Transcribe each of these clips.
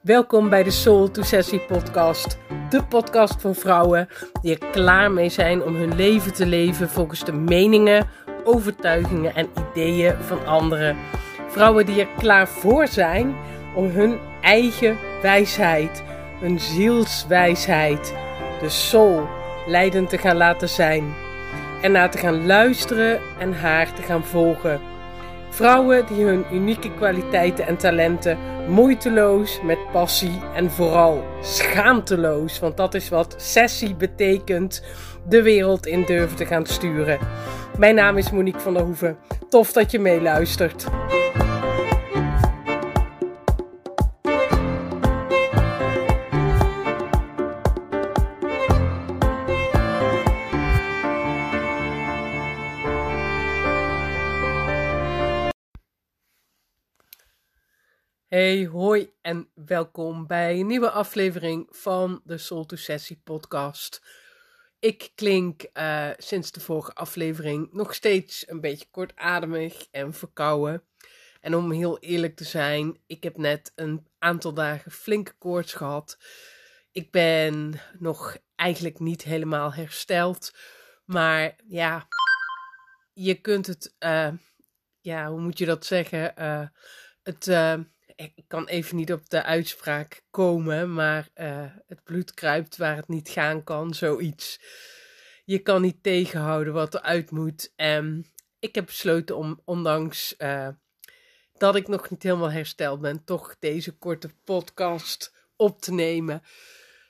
Welkom bij de Soul to Sessie podcast. De podcast voor vrouwen die er klaar mee zijn om hun leven te leven volgens de meningen, overtuigingen en ideeën van anderen. Vrouwen die er klaar voor zijn om hun eigen wijsheid, hun zielswijsheid, de soul, leidend te gaan laten zijn. En naar te gaan luisteren en haar te gaan volgen. Vrouwen die hun unieke kwaliteiten en talenten moeiteloos, met passie en vooral schaamteloos, want dat is wat sessie betekent, de wereld in durven te gaan sturen. Mijn naam is Monique van der Hoeven. Tof dat je meeluistert. Hey, hoi en welkom bij een nieuwe aflevering van de Soul to Sessie podcast. Ik klink uh, sinds de vorige aflevering nog steeds een beetje kortademig en verkouden. En om heel eerlijk te zijn, ik heb net een aantal dagen flinke koorts gehad. Ik ben nog eigenlijk niet helemaal hersteld. Maar ja, je kunt het, uh, ja, hoe moet je dat zeggen? Uh, het ik kan even niet op de uitspraak komen, maar uh, het bloed kruipt waar het niet gaan kan, zoiets. Je kan niet tegenhouden wat eruit moet. En ik heb besloten om, ondanks uh, dat ik nog niet helemaal hersteld ben, toch deze korte podcast op te nemen.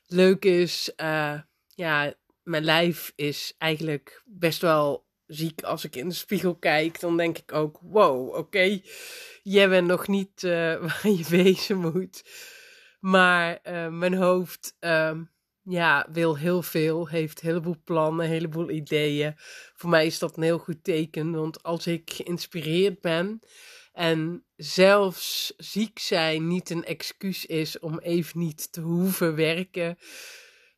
Leuk is, uh, ja, mijn lijf is eigenlijk best wel ziek als ik in de spiegel kijk. Dan denk ik ook, wow, oké jij bent nog niet uh, waar je wezen moet. Maar uh, mijn hoofd uh, ja, wil heel veel, heeft een heleboel plannen, een heleboel ideeën. Voor mij is dat een heel goed teken, want als ik geïnspireerd ben en zelfs ziek zijn niet een excuus is om even niet te hoeven werken,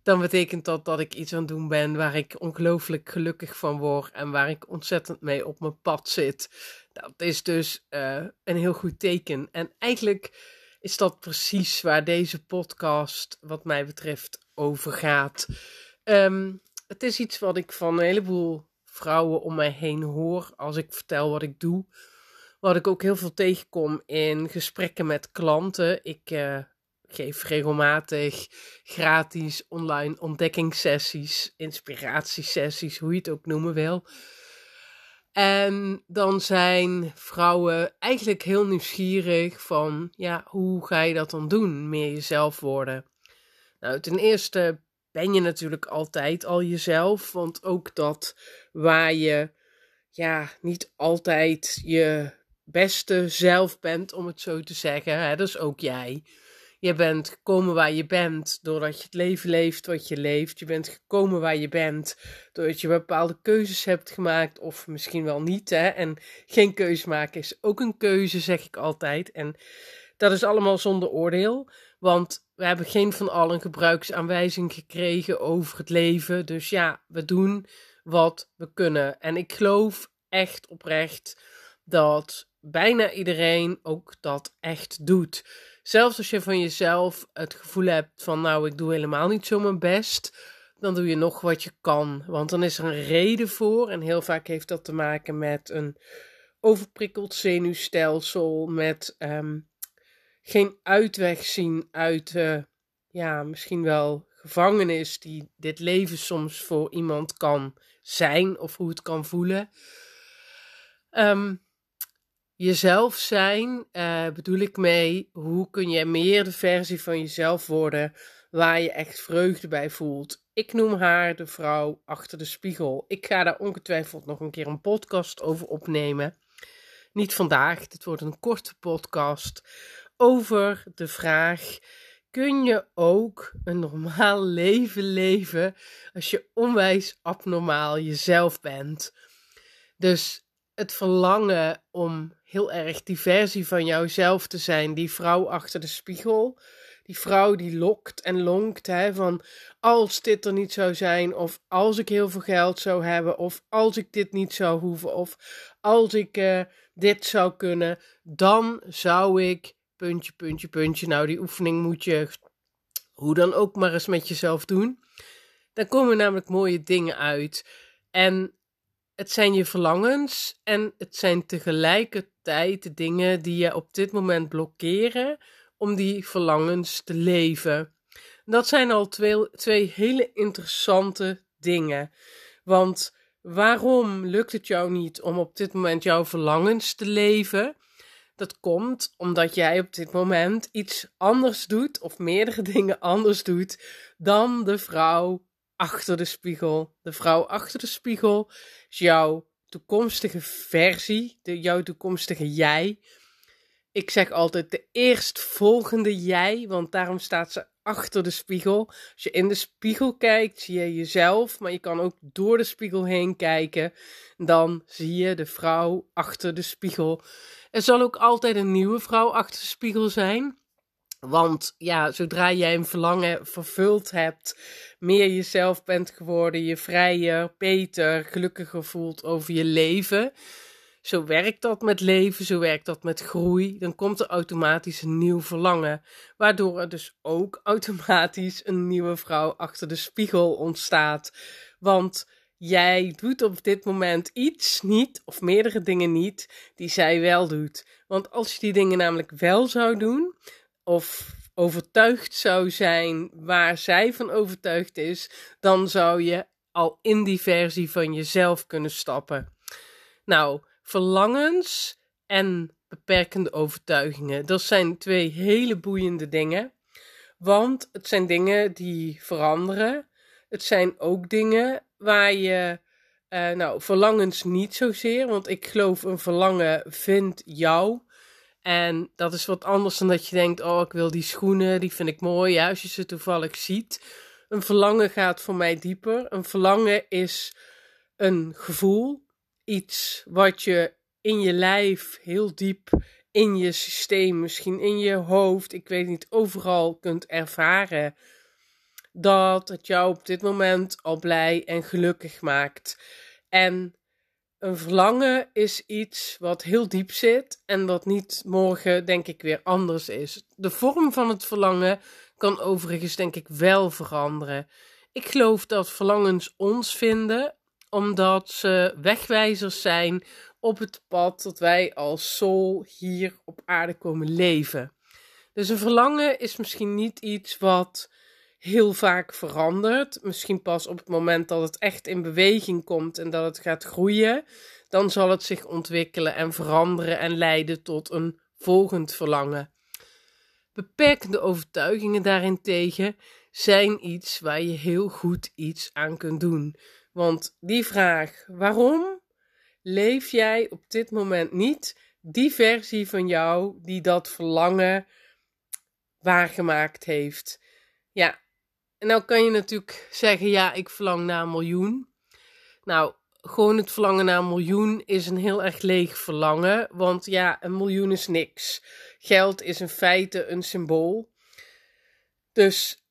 dan betekent dat dat ik iets aan het doen ben waar ik ongelooflijk gelukkig van word en waar ik ontzettend mee op mijn pad zit. Dat is dus uh, een heel goed teken. En eigenlijk is dat precies waar deze podcast, wat mij betreft, over gaat. Um, het is iets wat ik van een heleboel vrouwen om mij heen hoor als ik vertel wat ik doe. Wat ik ook heel veel tegenkom in gesprekken met klanten. Ik uh, geef regelmatig gratis online ontdekkingssessies, inspiratiesessies, hoe je het ook noemen wil. En dan zijn vrouwen eigenlijk heel nieuwsgierig van, ja, hoe ga je dat dan doen? Meer jezelf worden. Nou, ten eerste ben je natuurlijk altijd al jezelf, want ook dat waar je, ja, niet altijd je beste zelf bent, om het zo te zeggen, hè, dat is ook jij. Je bent gekomen waar je bent doordat je het leven leeft wat je leeft. Je bent gekomen waar je bent doordat je bepaalde keuzes hebt gemaakt, of misschien wel niet. Hè? En geen keuze maken is ook een keuze, zeg ik altijd. En dat is allemaal zonder oordeel, want we hebben geen van allen gebruiksaanwijzing gekregen over het leven. Dus ja, we doen wat we kunnen. En ik geloof echt oprecht dat bijna iedereen ook dat echt doet. Zelfs als je van jezelf het gevoel hebt van nou, ik doe helemaal niet zo mijn best, dan doe je nog wat je kan. Want dan is er een reden voor. En heel vaak heeft dat te maken met een overprikkeld zenuwstelsel, met um, geen uitweg zien uit, uh, ja, misschien wel gevangenis die dit leven soms voor iemand kan zijn of hoe het kan voelen. Um, jezelf zijn, uh, bedoel ik mee, hoe kun je meer de versie van jezelf worden waar je echt vreugde bij voelt. Ik noem haar de vrouw achter de spiegel. Ik ga daar ongetwijfeld nog een keer een podcast over opnemen. Niet vandaag, dit wordt een korte podcast over de vraag: kun je ook een normaal leven leven als je onwijs abnormaal jezelf bent? Dus het verlangen om heel erg die versie van jouzelf te zijn, die vrouw achter de spiegel. Die vrouw die lokt en lonkt, hè, van als dit er niet zou zijn, of als ik heel veel geld zou hebben, of als ik dit niet zou hoeven, of als ik uh, dit zou kunnen, dan zou ik puntje, puntje, puntje. Nou, die oefening moet je hoe dan ook maar eens met jezelf doen. Dan komen namelijk mooie dingen uit. En het zijn je verlangens en het zijn tegelijkertijd de dingen die je op dit moment blokkeren om die verlangens te leven. Dat zijn al twee, twee hele interessante dingen. Want waarom lukt het jou niet om op dit moment jouw verlangens te leven? Dat komt omdat jij op dit moment iets anders doet, of meerdere dingen anders doet, dan de vrouw achter de spiegel. De vrouw achter de spiegel is jouw toekomstige versie, de, jouw toekomstige jij. Ik zeg altijd de eerstvolgende jij, want daarom staat ze achter de spiegel. Als je in de spiegel kijkt, zie je jezelf, maar je kan ook door de spiegel heen kijken. Dan zie je de vrouw achter de spiegel. Er zal ook altijd een nieuwe vrouw achter de spiegel zijn. Want ja, zodra jij een verlangen vervuld hebt, meer jezelf bent geworden, je vrijer, beter, gelukkiger voelt over je leven. Zo werkt dat met leven, zo werkt dat met groei. Dan komt er automatisch een nieuw verlangen. Waardoor er dus ook automatisch een nieuwe vrouw achter de spiegel ontstaat. Want jij doet op dit moment iets niet, of meerdere dingen niet, die zij wel doet. Want als je die dingen namelijk wel zou doen, of overtuigd zou zijn waar zij van overtuigd is, dan zou je al in die versie van jezelf kunnen stappen. Nou, verlangens en beperkende overtuigingen, dat zijn twee hele boeiende dingen. Want het zijn dingen die veranderen. Het zijn ook dingen waar je, uh, nou, verlangens niet zozeer, want ik geloof een verlangen vindt jou. En dat is wat anders dan dat je denkt: oh, ik wil die schoenen, die vind ik mooi. Ja, als je ze toevallig ziet. Een verlangen gaat voor mij dieper. Een verlangen is een gevoel, iets wat je in je lijf heel diep in je systeem, misschien in je hoofd, ik weet niet, overal kunt ervaren. Dat het jou op dit moment al blij en gelukkig maakt. En een verlangen is iets wat heel diep zit en dat niet morgen, denk ik, weer anders is. De vorm van het verlangen kan overigens, denk ik, wel veranderen. Ik geloof dat verlangens ons vinden omdat ze wegwijzers zijn op het pad dat wij als soul hier op aarde komen leven. Dus een verlangen is misschien niet iets wat heel vaak verandert. Misschien pas op het moment dat het echt in beweging komt en dat het gaat groeien. Dan zal het zich ontwikkelen en veranderen en leiden tot een volgend verlangen. Beperkende overtuigingen daarentegen zijn iets waar je heel goed iets aan kunt doen. Want die vraag, waarom leef jij op dit moment niet die versie van jou die dat verlangen waargemaakt heeft? Ja, en nou kan je natuurlijk zeggen, ja, ik verlang naar een miljoen. Nou, gewoon het verlangen naar een miljoen is een heel erg leeg verlangen, want ja, een miljoen is niks. Geld is in feite een symbool. Dus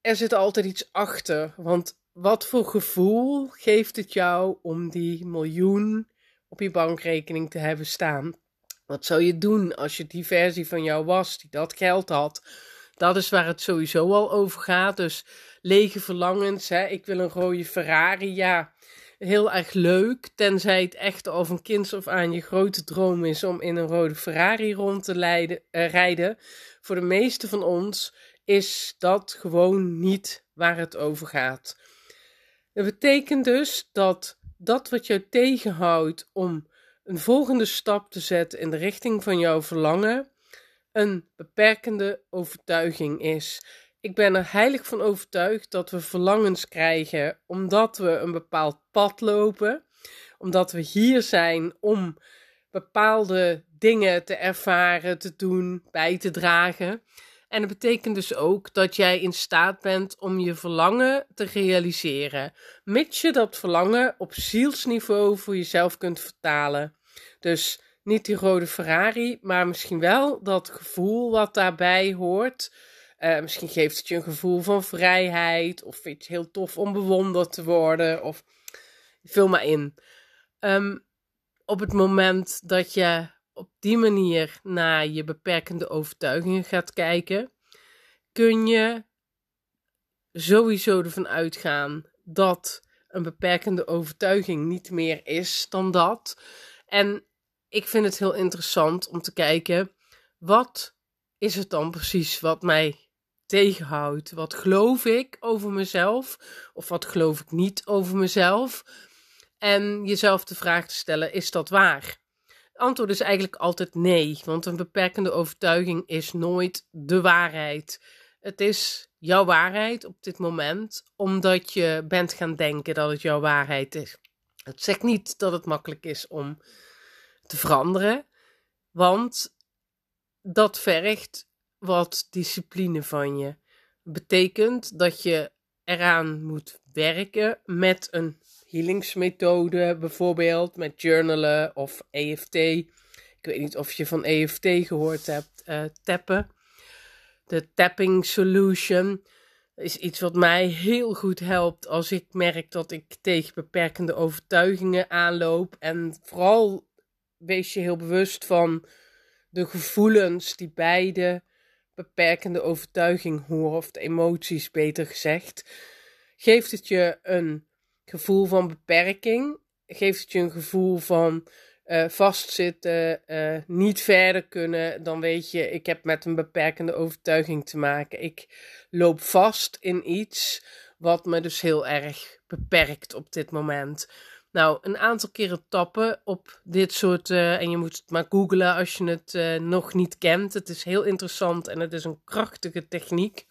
er zit altijd iets achter, want wat voor gevoel geeft het jou om die miljoen op je bankrekening te hebben staan? Wat zou je doen als je die versie van jou was die dat geld had? Dat is waar het sowieso al over gaat. Dus lege verlangens. Hè? Ik wil een rode Ferrari. Ja, heel erg leuk. Tenzij het echt al van kinds of aan je grote droom is om in een rode Ferrari rond te uh, rijden. Voor de meeste van ons is dat gewoon niet waar het over gaat. Dat betekent dus dat dat wat jou tegenhoudt om een volgende stap te zetten in de richting van jouw verlangen, een beperkende overtuiging is. Ik ben er heilig van overtuigd dat we verlangens krijgen omdat we een bepaald pad lopen, omdat we hier zijn om bepaalde dingen te ervaren, te doen, bij te dragen. En dat betekent dus ook dat jij in staat bent om je verlangen te realiseren, mits je dat verlangen op zielsniveau voor jezelf kunt vertalen. Dus niet die rode Ferrari, maar misschien wel dat gevoel wat daarbij hoort. Uh, misschien geeft het je een gevoel van vrijheid, of vind je het heel tof om bewonderd te worden, of vul maar in. Um, op het moment dat je op die manier naar je beperkende overtuigingen gaat kijken, kun je sowieso ervan uitgaan dat een beperkende overtuiging niet meer is dan dat. En ik vind het heel interessant om te kijken, wat is het dan precies wat mij tegenhoudt? Wat geloof ik over mezelf? Of wat geloof ik niet over mezelf? En jezelf de vraag te stellen: is dat waar? Het antwoord is eigenlijk altijd nee, want een beperkende overtuiging is nooit de waarheid. Het is jouw waarheid op dit moment, omdat je bent gaan denken dat het jouw waarheid is. Het zegt niet dat het makkelijk is om te veranderen, want dat vergt wat discipline van je. Betekent dat je eraan moet werken met een healingsmethode, bijvoorbeeld met journalen of EFT. Ik weet niet of je van EFT gehoord hebt, uh, tappen. De tapping solution is iets wat mij heel goed helpt als ik merk dat ik tegen beperkende overtuigingen aanloop. En vooral wees je heel bewust van de gevoelens die beide beperkende overtuiging horen, of de emoties beter gezegd. Geeft het je een gevoel van beperking? Geeft het je een gevoel van uh, vastzitten, uh, niet verder kunnen, dan weet je, ik heb met een beperkende overtuiging te maken. Ik loop vast in iets wat me dus heel erg beperkt op dit moment. Nou, een aantal keren tappen op dit soort. Uh, en je moet het maar googlen als je het nog niet kent. Het is heel interessant en het is een krachtige techniek.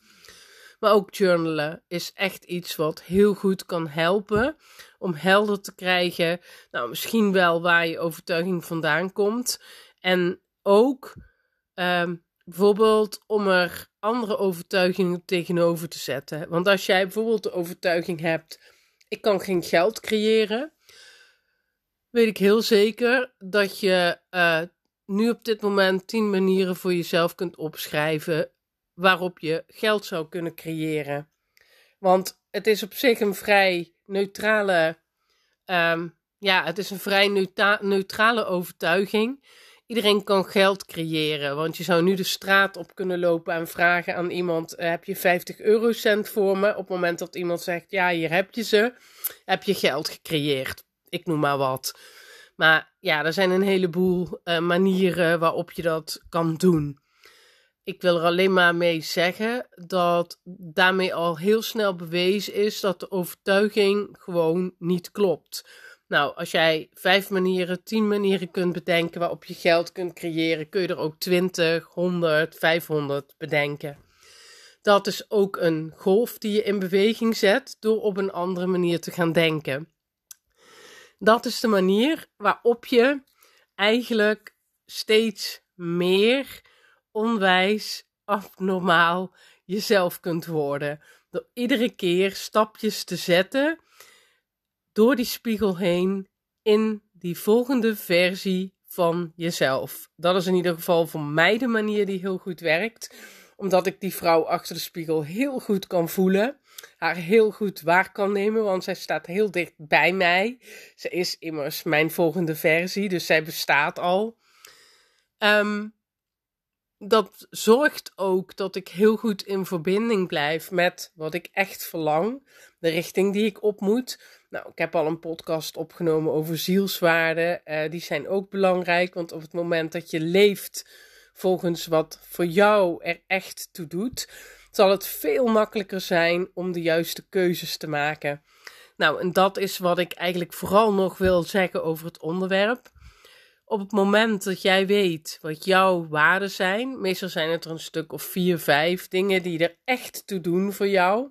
Maar ook journalen is echt iets wat heel goed kan helpen om helder te krijgen, nou misschien wel waar je overtuiging vandaan komt. En ook um, bijvoorbeeld om er andere overtuigingen tegenover te zetten. Want als jij bijvoorbeeld de overtuiging hebt, ik kan geen geld creëren, weet ik heel zeker dat je uh, nu op dit moment tien manieren voor jezelf kunt opschrijven waarop je geld zou kunnen creëren. Want het is op zich een vrij neutrale, um, ja, het is een vrij neutrale overtuiging. Iedereen kan geld creëren, want je zou nu de straat op kunnen lopen en vragen aan iemand: eh, heb je 50 eurocent voor me? Op het moment dat iemand zegt: ja, hier heb je ze, heb je geld gecreëerd. Ik noem maar wat. Maar ja, er zijn een heleboel uh, manieren waarop je dat kan doen ik wil er alleen maar mee zeggen dat daarmee al heel snel bewezen is dat de overtuiging gewoon niet klopt. Nou, als jij vijf manieren, tien manieren kunt bedenken waarop je geld kunt creëren, kun je er ook 20, 100, 500 bedenken. Dat is ook een golf die je in beweging zet door op een andere manier te gaan denken. Dat is de manier waarop je eigenlijk steeds meer onwijs abnormaal jezelf kunt worden. Door iedere keer stapjes te zetten door die spiegel heen in die volgende versie van jezelf. Dat is in ieder geval voor mij de manier die heel goed werkt, omdat ik die vrouw achter de spiegel heel goed kan voelen, haar heel goed waar kan nemen, want zij staat heel dicht bij mij. Ze is immers mijn volgende versie, dus zij bestaat al. Um, dat zorgt ook dat ik heel goed in verbinding blijf met wat ik echt verlang, de richting die ik op moet. Nou, ik heb al een podcast opgenomen over zielswaarden. Uh, die zijn ook belangrijk, want op het moment dat je leeft volgens wat voor jou er echt toe doet, zal het veel makkelijker zijn om de juiste keuzes te maken. Nou, en dat is wat ik eigenlijk vooral nog wil zeggen over het onderwerp op het moment dat jij weet wat jouw waarden zijn, meestal zijn het er een stuk of vier, vijf dingen die er echt toe doen voor jou.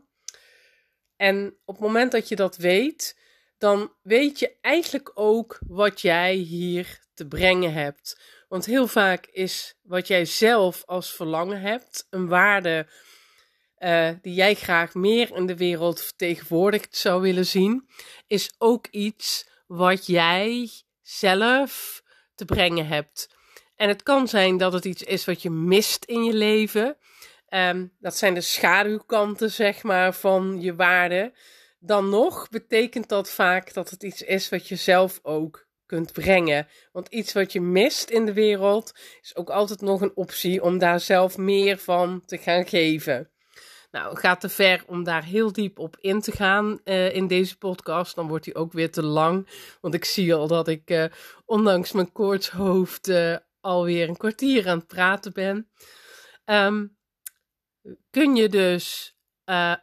En op het moment dat je dat weet, dan weet je eigenlijk ook wat jij hier te brengen hebt. Want heel vaak is wat jij zelf als verlangen hebt, een waarde uh, die jij graag meer in de wereld vertegenwoordigd zou willen zien, is ook iets wat jij zelf te brengen hebt. En het kan zijn dat het iets is wat je mist in je leven. Um, dat zijn de schaduwkanten, zeg maar, van je waarde. Dan nog betekent dat vaak dat het iets is wat je zelf ook kunt brengen. Want iets wat je mist in de wereld is ook altijd nog een optie om daar zelf meer van te gaan geven. Nou, het gaat te ver om daar heel diep op in te gaan uh, in deze podcast. Dan wordt hij ook weer te lang. Want ik zie al dat ik, uh, ondanks mijn koortshoofd, uh, alweer een kwartier aan het praten ben. Um, kun je dus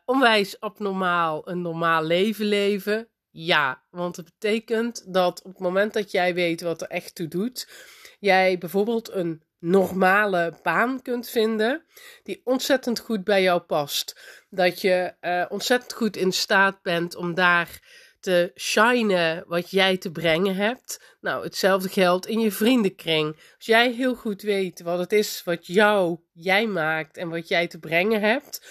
onwijs abnormaal een normaal leven leven? Ja, want het betekent dat op het moment dat jij weet wat er echt toe doet, jij bijvoorbeeld een normale baan kunt vinden die ontzettend goed bij jou past. Dat je uh, ontzettend goed in staat bent om daar te shinen wat jij te brengen hebt. Nou, hetzelfde geldt in je vriendenkring. Als jij heel goed weet wat het is wat jou, jij maakt en wat jij te brengen hebt,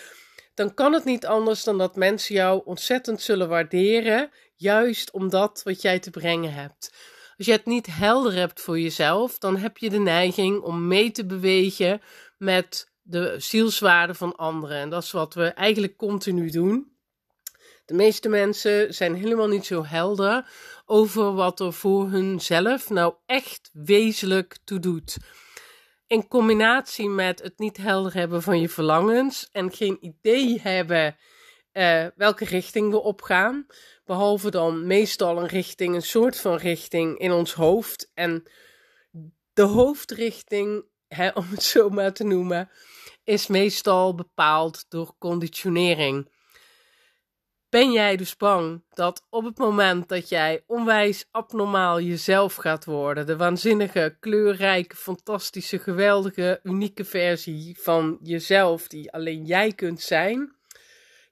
dan kan het niet anders dan dat mensen jou ontzettend zullen waarderen, juist omdat wat jij te brengen hebt. Als je het niet helder hebt voor jezelf, dan heb je de neiging om mee te bewegen met de zielswaarde van anderen. En dat is wat we eigenlijk continu doen. De meeste mensen zijn helemaal niet zo helder over wat er voor hunzelf nou echt wezenlijk toe doet. In combinatie met het niet helder hebben van je verlangens en geen idee hebben uh, welke richting we opgaan, Behalve dan meestal een richting, een soort van richting in ons hoofd. En de hoofdrichting, hè, om het zo maar te noemen, is meestal bepaald door conditionering. Ben jij dus bang dat op het moment dat jij onwijs abnormaal jezelf gaat worden, de waanzinnige, kleurrijke, fantastische, geweldige, unieke versie van jezelf die alleen jij kunt zijn,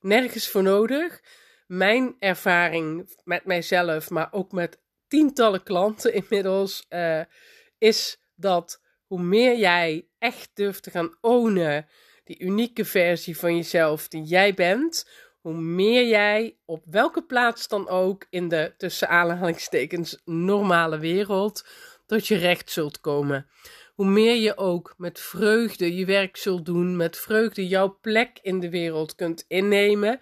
nergens voor nodig, mijn ervaring met mijzelf, maar ook met tientallen klanten inmiddels, uh, is dat hoe meer jij echt durft te gaan ownen, die unieke versie van jezelf die jij bent, hoe meer jij op welke plaats dan ook in de tussen aanhalingstekens normale wereld tot je recht zult komen. Hoe meer je ook met vreugde je werk zult doen, met vreugde jouw plek in de wereld kunt innemen,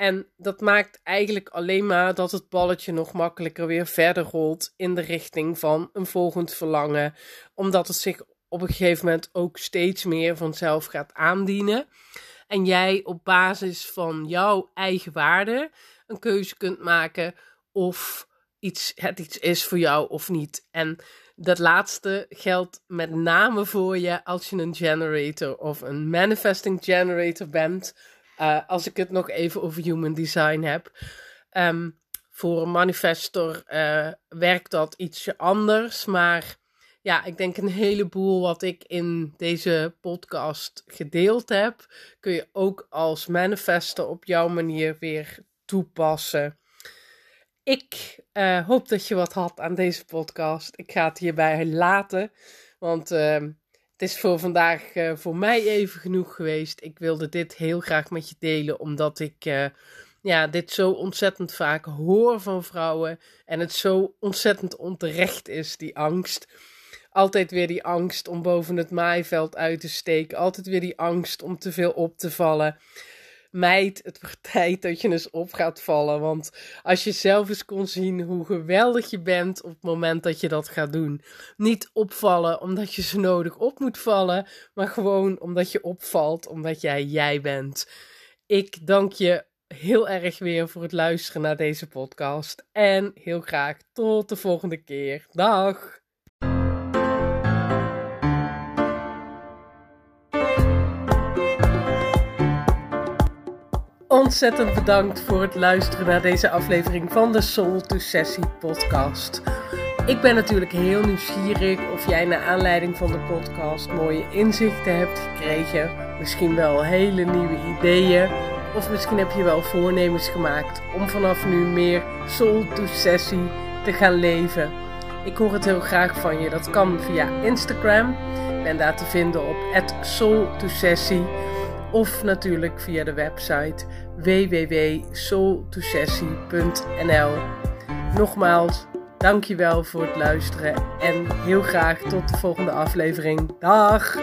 en dat maakt eigenlijk alleen maar dat het balletje nog makkelijker weer verder rolt in de richting van een volgend verlangen. Omdat het zich op een gegeven moment ook steeds meer vanzelf gaat aandienen. En jij op basis van jouw eigen waarde een keuze kunt maken of iets, het iets is voor jou of niet. En dat laatste geldt met name voor je als je een generator of een manifesting generator bent uh, als ik het nog even over human design heb. Um, voor een manifestor uh, werkt dat ietsje anders. Maar ja, ik denk een heleboel wat ik in deze podcast gedeeld heb, kun je ook als manifestor op jouw manier weer toepassen. Ik uh, hoop dat je wat had aan deze podcast. Ik ga het hierbij laten. Want uh, het is voor vandaag uh, voor mij even genoeg geweest. Ik wilde dit heel graag met je delen, omdat ik uh, ja, dit zo ontzettend vaak hoor van vrouwen. En het zo ontzettend onterecht is, die angst. Altijd weer die angst om boven het maaiveld uit te steken. Altijd weer die angst om te veel op te vallen meid, het wordt tijd dat je eens op gaat vallen. Want als je zelf eens kon zien hoe geweldig je bent op het moment dat je dat gaat doen. Niet opvallen omdat je zo nodig op moet vallen, maar gewoon omdat je opvalt, omdat jij jij bent. Ik dank je heel erg weer voor het luisteren naar deze podcast. En heel graag tot de volgende keer. Dag! Ontzettend bedankt voor het luisteren naar deze aflevering van de Soul to Sessie podcast. Ik ben natuurlijk heel nieuwsgierig of jij naar aanleiding van de podcast mooie inzichten hebt gekregen. Misschien wel hele nieuwe ideeën. Of misschien heb je wel voornemens gemaakt om vanaf nu meer Soul to Sessie te gaan leven. Ik hoor het heel graag van je. Dat kan via Instagram. Ik ben daar te vinden op soul to sessie of natuurlijk via de website www.soultosessie.nl. Nogmaals, dankjewel voor het luisteren en heel graag tot de volgende aflevering. Dag!